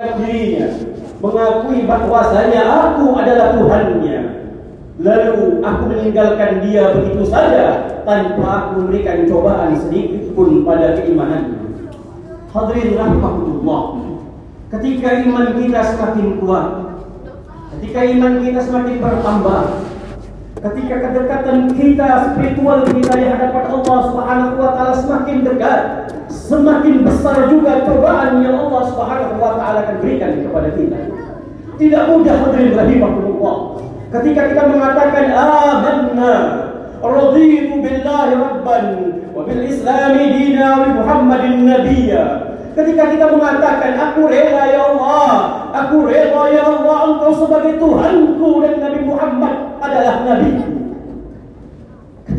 dirinya mengakui bahwasanya aku adalah Tuhannya. Lalu aku meninggalkan dia begitu saja tanpa aku memberikan cobaan sedikit pun pada keimanannya. Hadirin rahmatullah ketika iman kita semakin kuat ketika iman kita semakin bertambah ketika kedekatan kita spiritual kita di hadapan Allah Subhanahu wa taala semakin dekat semakin besar juga cobaan yang Allah Subhanahu wa taala akan berikan kepada kita. Tidak mudah hadirin rahimahullah. Ketika kita mengatakan amanna raditu billahi rabban wa bil islam dina wa muhammadin nabiyya. Ketika kita mengatakan aku rela ya Allah, aku rela ya Allah engkau sebagai Tuhanku dan Nabi Muhammad adalah nabi.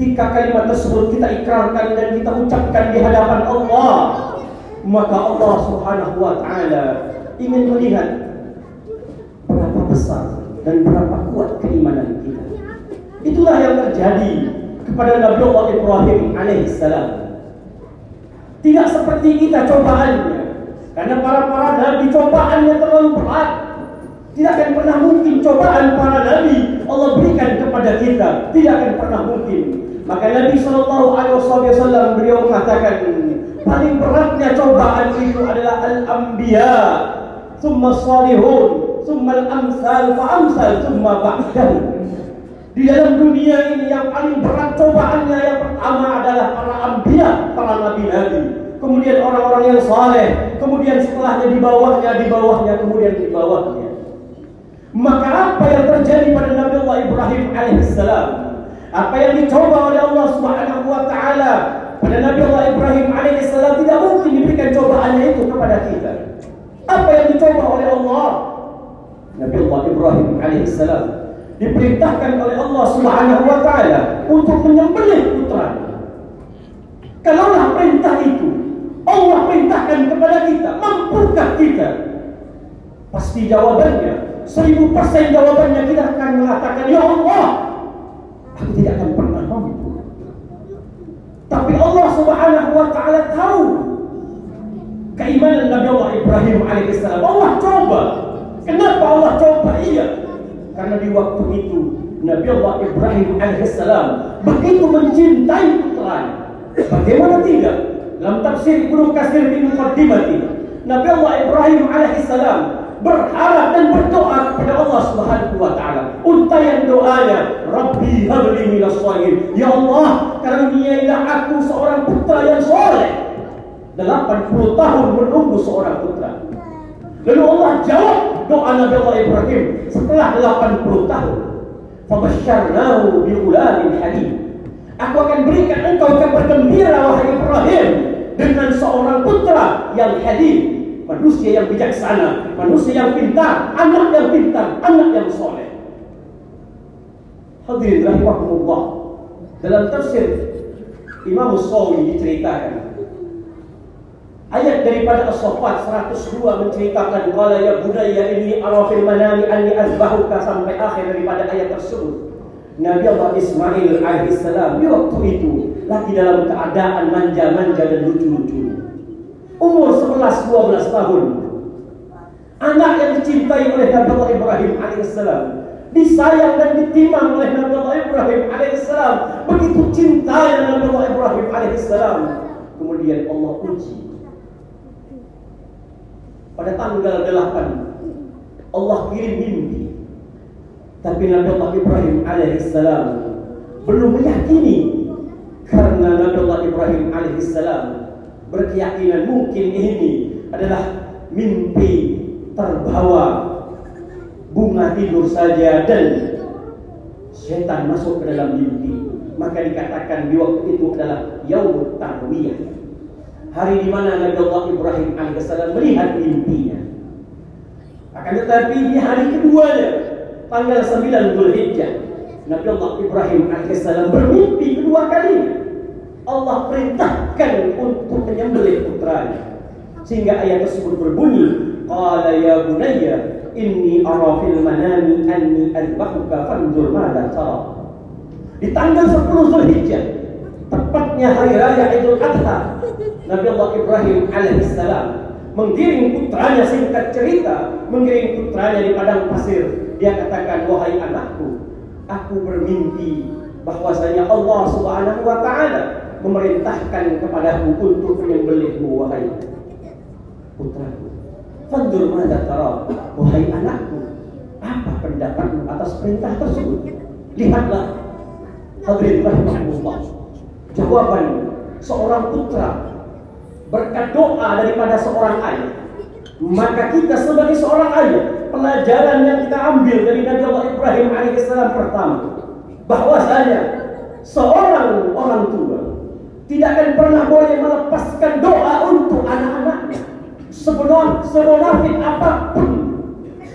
Ketika kalimat tersebut kita ikrarkan dan kita ucapkan di hadapan Allah, maka Allah Subhanahu wa taala ingin melihat berapa besar dan berapa kuat keimanan kita. Itulah yang terjadi kepada Nabi Allah Ibrahim alaihissalam. Tidak seperti kita cobaannya, karena para para nabi cobaannya terlalu berat. Tidak akan pernah mungkin cobaan para nabi Allah berikan kepada kita. Tidak akan pernah mungkin. Maka Nabi Shallallahu Alaihi Wasallam beliau mengatakan paling beratnya cobaan itu adalah al-anbiya, summa salihun, summa al-amsal, fa amsal, summa ba'dahu. Di dalam dunia ini yang paling berat cobaannya yang pertama adalah para anbiya, para nabi-nabi. Kemudian orang-orang yang saleh, kemudian setelahnya di bawahnya, di bawahnya, kemudian di bawahnya. Maka apa yang terjadi pada Nabi Allah Ibrahim alaihissalam? Apa yang dicoba oleh Allah Subhanahu wa taala pada Nabi Allah Ibrahim alaihissalam tidak mungkin diberikan cobaannya itu kepada kita. Apa yang dicoba oleh Allah? Nabi Allah Ibrahim alaihissalam diperintahkan oleh Allah Subhanahu wa taala untuk menyembelih putranya. Kalaulah perintah itu Allah perintahkan kepada kita, mampukah kita? Pasti jawabannya, seribu persen jawabannya kita akan mengatakan, Ya Allah, tidak akan pernah mampu. Tapi Allah Subhanahu wa taala tahu keimanan Nabi Allah Ibrahim alaihissalam. Allah coba. Kenapa Allah coba? Iya. Karena di waktu itu Nabi Allah Ibrahim alaihissalam begitu mencintai putranya. Bagaimana tidak? Dalam tafsir Ibnu Katsir di Muqaddimati, Nabi Allah Ibrahim alaihissalam berharap dan berdoa kepada Allah Subhanahu wa taala. Untayan doanya, Rabbi habli minas shalihin. Ya Allah, karuniailah aku seorang putra yang soleh. 80 tahun menunggu seorang putra. Lalu Allah jawab doa Nabi Allah Ibrahim setelah 80 tahun. Fabasyarnahu bi ghulamin halim. Aku akan berikan engkau kabar gembira wahai Ibrahim dengan seorang putra yang halim, manusia yang bijaksana, manusia yang pintar, anak yang pintar, anak yang soleh. Hadirin rahimahumullah. Dalam tafsir Imam Sawi diceritakan Ayat daripada As-Saffat 102 menceritakan qala ya budaya ini ara fil manami anni azbahuka sampai akhir daripada ayat tersebut. Nabi Allah Ismail alaihissalam di waktu itu lagi dalam keadaan manja-manja dan lucu-lucu umur 11-12 tahun. Anak yang dicintai oleh Nabi Allah Ibrahim alaihissalam. Disayang dan ditimang oleh Nabi Allah Ibrahim alaihissalam. Begitu cintanya Nabi Allah Ibrahim alaihissalam. Kemudian Allah uji. Pada tanggal 8 Allah kirim mimpi. Tapi Nabi Allah Ibrahim alaihissalam belum meyakini karena Nabi Allah Ibrahim alaihissalam berkeyakinan mungkin ini adalah mimpi terbawa bunga tidur saja dan setan masuk ke dalam mimpi. Maka dikatakan di waktu itu adalah yaumut tarwiyah. Hari di mana Nabi Allah Ibrahim alaihissalam melihat mimpinya. Akan tetapi di hari keduanya tanggal 9 Zulhijjah Nabi Allah Ibrahim alaihissalam bermimpi kedua kalinya Allah perintahkan untuk menyembelih putranya. Sehingga ayat tersebut berbunyi, Qala ya bunayya inni ara fil manami anni adbahuka fanzur madza tara. Di tanggal 10 Zulhijjah, tepatnya hari raya Idul Adha, Nabi Allah Ibrahim alaihissalam menggiring putranya singkat cerita, menggiring putranya di padang pasir. Dia katakan, wahai anakku, aku bermimpi bahwasanya Allah Subhanahu wa taala memerintahkan kepadaku untuk menyembelihmu wahai putraku. Fandur mada tara, wahai anakku, apa pendapatmu atas perintah tersebut? Lihatlah, hadirin rahimahullah. Jawaban seorang putra berkat doa daripada seorang ayah. Maka kita sebagai seorang ayah, pelajaran yang kita ambil dari Nabi Allah Ibrahim alaihissalam pertama, bahwasanya seorang orang tua tidak akan pernah boleh melepaskan doa untuk anak-anaknya. Sebenar semunafik apa pun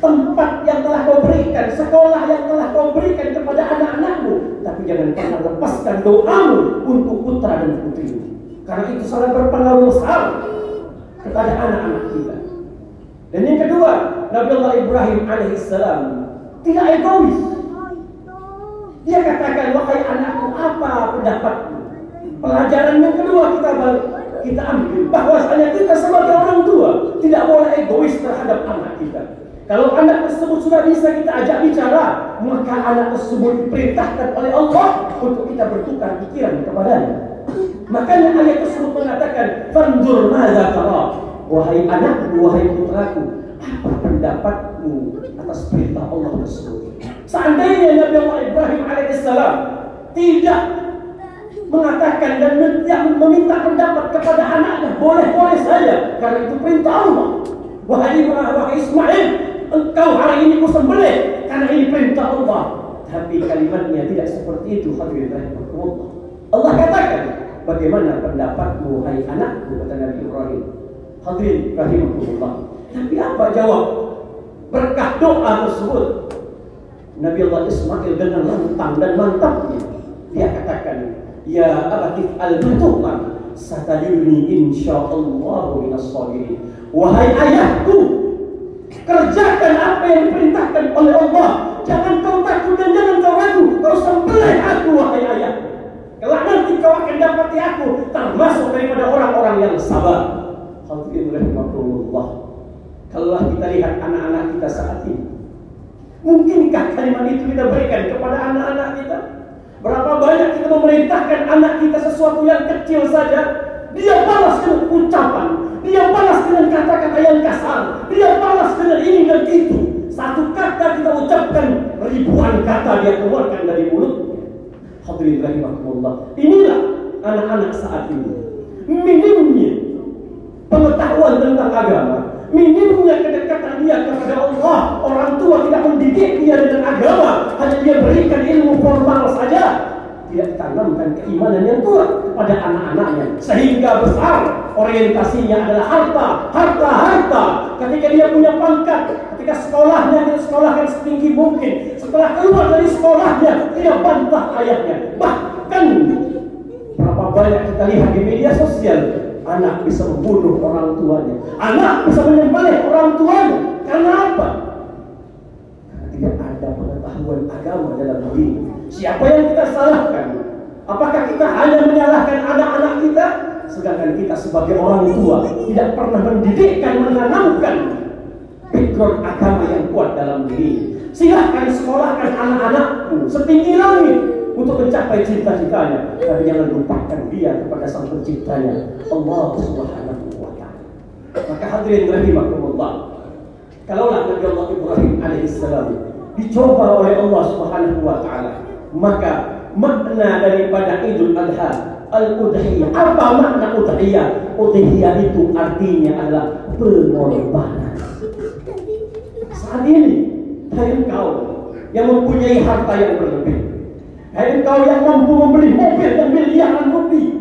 tempat yang telah kau berikan, sekolah yang telah kau berikan kepada anak-anakmu, tapi jangan pernah lepaskan doamu untuk putra dan putrimu. Karena itu sangat berpengaruh besar kepada anak-anak kita. Dan yang kedua, Nabi Allah Ibrahim alaihissalam tidak egois. Dia katakan, wahai anakku, apa pendapatmu? Pelajaran yang kedua kita kita ambil bahwasanya kita sebagai orang tua tidak boleh egois terhadap anak kita. Kalau anak tersebut sudah bisa kita ajak bicara, maka anak tersebut diperintahkan oleh Allah untuk kita bertukar pikiran kepadanya. Makanya ayat tersebut mengatakan, "Fanzur tara." Wahai anakku, wahai putraku, apa pendapatmu atas perintah Allah tersebut? Seandainya Nabi Allah Ibrahim alaihissalam tidak mengatakan dan meminta pendapat kepada anaknya, boleh-boleh saja karena itu perintah Allah. Wahai wahai Ismail, engkau hari ini kusembelih karena ini perintah Allah. Tapi kalimatnya tidak seperti itu hadirin rahimahullah. Allah katakan, bagaimana pendapatmu hai anakku kata Nabi Ibrahim. Hadirin rahimahullah. Tapi apa jawab? Berkah doa tersebut. Nabi Allah Ismail dengan lantang dan mantapnya dia katakan, "Ya abatif al-butuhma satajuni insyaallah minas sabirin." Wahai ayahku, kerjakan apa yang diperintahkan oleh Allah. Jangan kau takut dan jangan kau ragu. Kau sembelih aku wahai ayahku. Kelak nanti kau akan dapati aku termasuk daripada orang-orang yang sabar. Hadirin rahimahullah. Kalau kita lihat anak-anak kita saat ini, mungkinkah kalimat itu kita berikan kepada anak-anak kita memerintahkan anak kita sesuatu yang kecil saja, dia balas dengan ucapan, dia balas dengan kata-kata yang kasar, dia balas dengan ini dan itu. Satu kata kita ucapkan, ribuan kata dia keluarkan dari mulut Hadirin rahimahullah. Inilah anak-anak saat ini. Minimnya pengetahuan tentang agama, minimnya kedekatan dia kepada Allah. Orang tua tidak mendidik dia dengan agama, hanya dia berikan ilmu formal saja. Tidak tanamkan keimanan yang kuat kepada anak-anaknya sehingga besar orientasinya adalah harta, harta, harta. Ketika dia punya pangkat, ketika sekolahnya dia sekolahkan setinggi mungkin. Setelah keluar dari sekolahnya, dia bantah ayahnya. Bahkan berapa banyak kita lihat di media sosial, anak bisa membunuh orang tuanya, anak bisa menyembelih orang tuanya. Karena apa? Karena tidak ada pengetahuan agama dalam diri. Siapa yang kita salahkan? Apakah kita hanya menyalahkan anak-anak kita? Sedangkan kita sebagai orang tua tidak pernah mendidikkan, menanamkan background agama yang kuat dalam diri. Silahkan sekolahkan anak-anakmu setinggi langit untuk mencapai cita-citanya. Tapi jangan lupakan dia kepada sang penciptanya, Allah Subhanahu wa taala. Maka hadirin rahimakumullah. Kalaulah Nabi Allah Ibrahim alaihissalam dicoba oleh Allah Subhanahu wa taala, maka makna daripada Idul Adha Al-Udhiyah. Apa makna Udhiyah? Udhiyah itu artinya adalah pengorbanan. Saat ini, hai engkau yang mempunyai harta yang berlebih. Hai engkau yang mampu membeli mobil dan miliaran rupiah.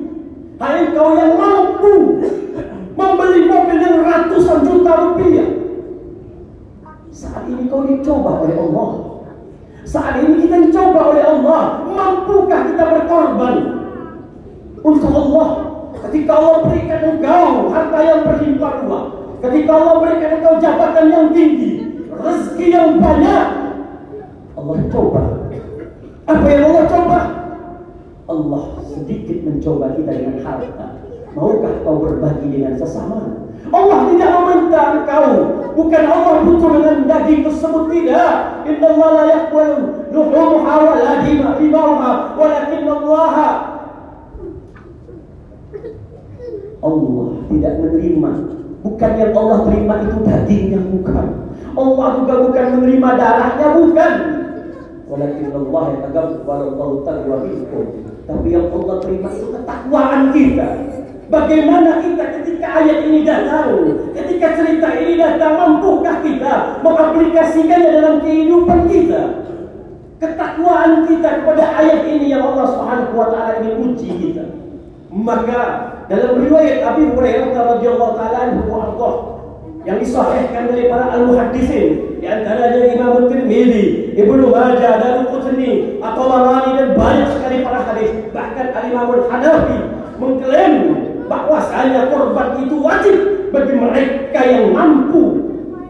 Hai engkau yang mampu membeli mobil yang ratusan juta rupiah. Saat ini kau dicoba oleh Allah. Saat ini kita dicoba oleh Allah. Mampukah kita berkorban untuk Allah? Ketika Allah berikan engkau harta yang berlimpah ruah. Ketika Allah berikan engkau jabatan yang tinggi. Rezeki yang banyak. Allah coba. Apa yang Allah coba? Allah sedikit mencoba kita dengan harta. Maukah kau berbagi dengan sesama? Allah tidak meminta engkau bukan Allah butuh dengan daging tersebut tidak. Inna Allah la yaqbalu luhumha wa la dima'uha walakin Allah Allah tidak menerima. Bukan yang Allah terima itu dagingnya bukan. Allah juga bukan menerima darahnya bukan. Walakin Allah yang tagabbal Allah taqwa minkum. Tapi yang Allah terima itu ketakwaan kita Bagaimana kita ketika ayat ini datang, ketika cerita ini datang, mampukah kita mengaplikasikannya dalam kehidupan kita? Ketakwaan kita kepada ayat ini yang Allah Subhanahu wa taala ingin uji kita. Maka dalam riwayat Abi Hurairah radhiyallahu taala anhu yang disahihkan dari para al-muhaddisin di antaranya Imam Tirmizi, Ibnu Majah, dan Qutni, atau Marani dan banyak sekali para hadis bahkan Al-Imam Hanafi mengklaim bahwasanya korban itu wajib bagi mereka yang mampu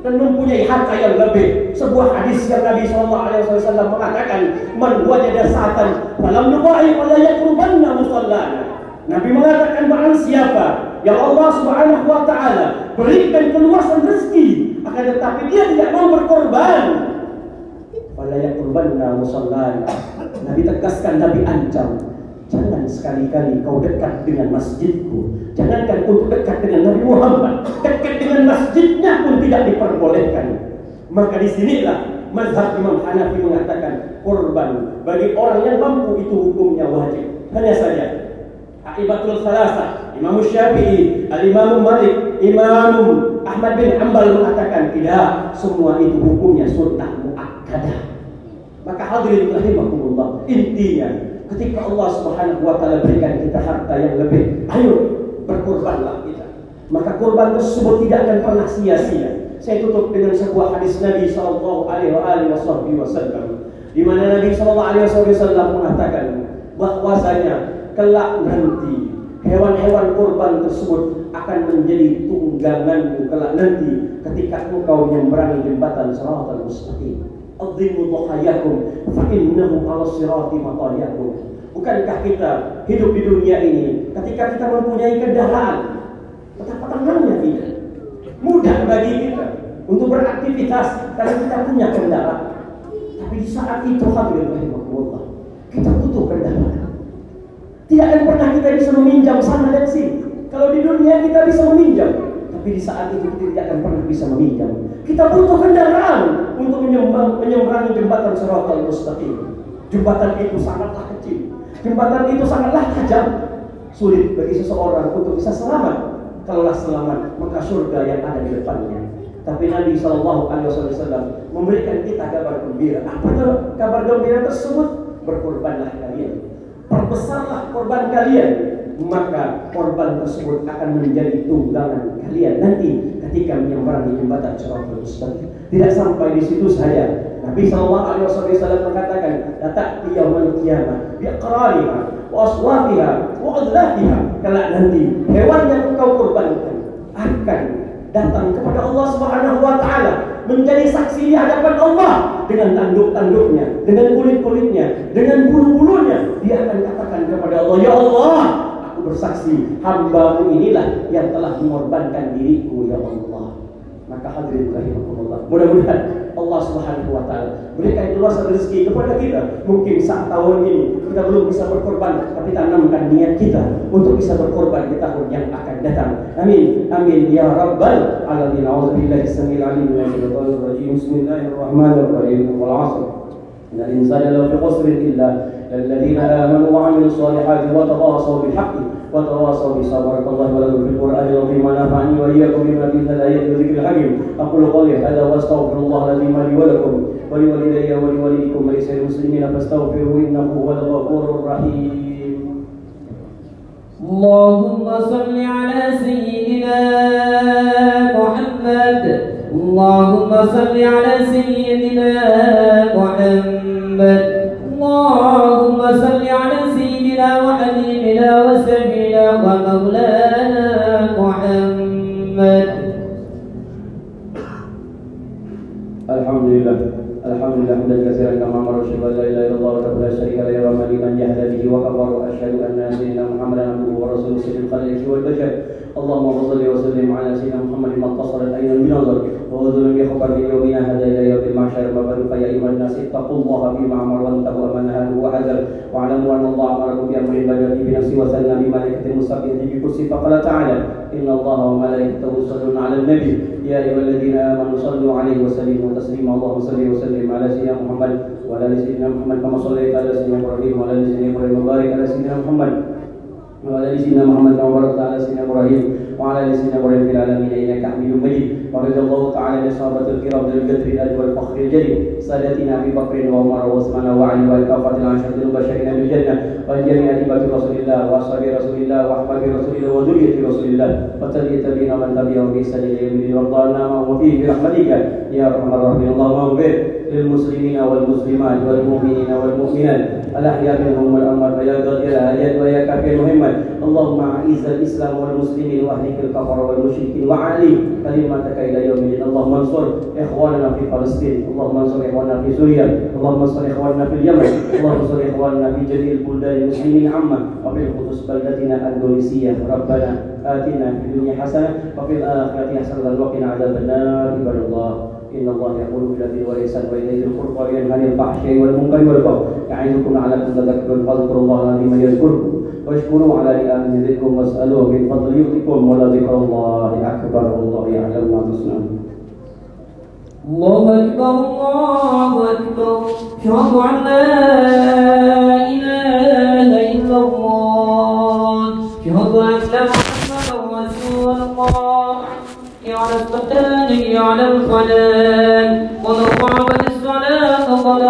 dan mempunyai harta yang lebih. Sebuah hadis yang Nabi Shallallahu Alaihi Wasallam mengatakan, "Man wajada sa'atan falam nubai yakrubanna musallana." Nabi mengatakan barang siapa yang Allah Subhanahu wa taala berikan keluasan rezeki akan tetapi dia tidak mau berkorban wala yakrubanna musallana. Nabi tegaskan, Nabi ancam, Jangan sekali-kali kau dekat dengan masjidku. Jangankan untuk dekat dengan Nabi Muhammad. Dekat dengan masjidnya pun tidak diperbolehkan. Maka di sinilah mazhab Imam Hanafi mengatakan korban bagi orang yang mampu itu hukumnya wajib. Hanya saja Aibatul Salasa, Imam Syafi'i, Al-Imam Malik, Imam Ahmad bin Hanbal mengatakan tidak, semua itu hukumnya sunnah muakkadah. Maka hadirin rahimakumullah, intinya ketika Allah Subhanahu wa taala berikan kita harta yang lebih, ayo berkorbanlah kita. Maka korban tersebut tidak akan pernah sia-sia. Saya tutup dengan sebuah hadis Nabi sallallahu alaihi wasallam di mana Nabi sallallahu alaihi wasallam mengatakan bahwasanya kelak nanti hewan-hewan korban tersebut akan menjadi tungganganmu kelak nanti ketika engkau menyeberangi jembatan Shiratal Mustaqim. Adzimu dhahayakum fa innahu 'ala sirati matayakum. Bukankah kita hidup di dunia ini ketika kita mempunyai kendaraan betapa tenangnya kita. Mudah bagi kita untuk beraktivitas karena kita punya kendaraan. Tapi di saat itu rahimahullah, kita butuh kendaraan. Tidak akan pernah kita bisa meminjam sana dan sini. Kalau di dunia kita bisa meminjam, tapi di saat itu kita tidak akan pernah bisa meminjam. Kita butuh kendaraan untuk menyeberangi jembatan Siratal Mustaqim. Jembatan itu sangatlah kecil. Jembatan itu sangatlah tajam. Sulit bagi seseorang untuk bisa selamat. Kalaulah selamat, maka surga yang ada di depannya. Tapi Nabi Shallallahu Alaihi Wasallam memberikan kita kabar gembira. Apa itu kabar gembira tersebut? Berkorbanlah kalian, perbesarlah korban kalian, maka korban tersebut akan menjadi tunggangan kalian nanti ketika menyeberangi jembatan Siratal Mustaqim. Tidak sampai di situ saja. Nabi sallallahu alaihi wasallam mengatakan, "Datang yaumul qiyamah bi aqrariha wa aswafiha wa adlafiha." Kala nanti hewan yang engkau korbankan akan datang kepada Allah Subhanahu wa taala menjadi saksi di hadapan Allah dengan tanduk-tanduknya, dengan kulit-kulitnya, dengan bulu-bulunya. Dia akan katakan kepada Allah, "Ya Allah, bersaksi hambamu inilah yang telah mengorbankan diriku ya Allah. Maka hadirin rahimahullah mudah-mudahan Allah subhanahu wa ta'ala berikan luas rezeki kepada kita. Mungkin saat tahun ini kita belum bisa berkorban tapi tanamkan niat kita untuk bisa berkorban di tahun yang akan datang. Amin. Amin. Ya rabbal alamin. A'udzubillahi samil alim. Minasyaitonir rajim bismillahirrahmanirrahim. Wal 'asr innal insana lafi khusr illa الذين آمنوا وعملوا الصالحات وتواصوا بالحق وتواصوا بالصبر بارك الله ولكم في القرآن العظيم ونفعني وإياكم بما فيه الآيات والذكر الحكيم. أقول قولي هذا وأستغفر الله العظيم لي ولكم ولوالدي ولوالديكم ولسائر المسلمين فاستغفروه إنه هو الغفور الرحيم. اللهم صل على سيدنا محمد. اللهم صل على سيدنا محمد. اللهم صل على سيدنا وحبيبنا وسيدنا ومولانا محمد. الحمد لله. الحمد لله حمدا كثيرا كما أمر أن لا إله إلا الله وحده لا شريك له وما لمن يهدى به وكفر وأشهد أن سيدنا محمدا عبده ورسوله سيد الخلائق والبشر. اللهم صل وسلم على سيدنا محمد ما اتصلت اين بنظر ووزن بخبر من يومنا هذا إلى يوم المعشر بعد فيا ايها الناس اتقوا الله فيما أمر وانتهوا ما نهاه وحذر واعلموا ان الله امركم بامر في بنفسه وسلم بملائكه المسبحه بكرسي فقال تعالى ان الله وملائكته يصلون على النبي يا ايها الذين امنوا صلوا عليه وسلموا تسليما اللهم صل وسلم على سيدنا محمد وعلى سيدنا محمد كما صليت على سيدنا إبراهيم وعلى سيدنا إبراهيم وبارك على سيدنا محمد وعلى سيدنا محمد كما باركت على سيدنا إبراهيم وعلى سيدنا إبراهيم في العالمين انك حميد مجيد ورضي الله تعالى عن الصحابه الكرام ذي القدر الاجر والفخر الجليل. سادتنا أبي بكر وعمر وعثمان وعلي والكافة العشره المبشرين بالجنة. وجميع اتباع رسول الله وأصحاب رسول الله وأحباب رسول الله وذرية رسول الله. وتبي تبين من تبعهم بإحسان إلى يوم الدين. وارضانا معهم فيه برحمتك يا أرحم الراحمين. اللهم اغفر. للمسلمين والمسلمات والمؤمنين والمؤمنات الاحياء منهم والاموات ويا قادر الايات ويا كافي المهمات اللهم اعز الاسلام والمسلمين واهلك الكفر والمشركين وعلي كلمتك الى يوم الدين اللهم انصر اخواننا في فلسطين اللهم انصر اخواننا في سوريا اللهم انصر اخواننا في اليمن اللهم انصر اخواننا في جميع البلدان المسلمين عامه وبالخصوص بلدتنا الاندونيسيه ربنا اتنا في الدنيا حسنه وفي الاخره حسنه وقنا عذاب النار عباد الله إن الله يقول بالذي والإحسان وإليه القربى وينهى عن الفحشاء والمنكر والبغي يعظكم لعلكم تذكرون فاذكروا الله العظيم يذكركم واشكروا على نعمه يزدكم واسألوه من فضل يؤتكم ولذكر الله أكبر والله يعلم ما تصنعون. الله أكبر الله أكبر. أشهد أن لا الصفتان على الخلاء ومن رعب الصلاة فقد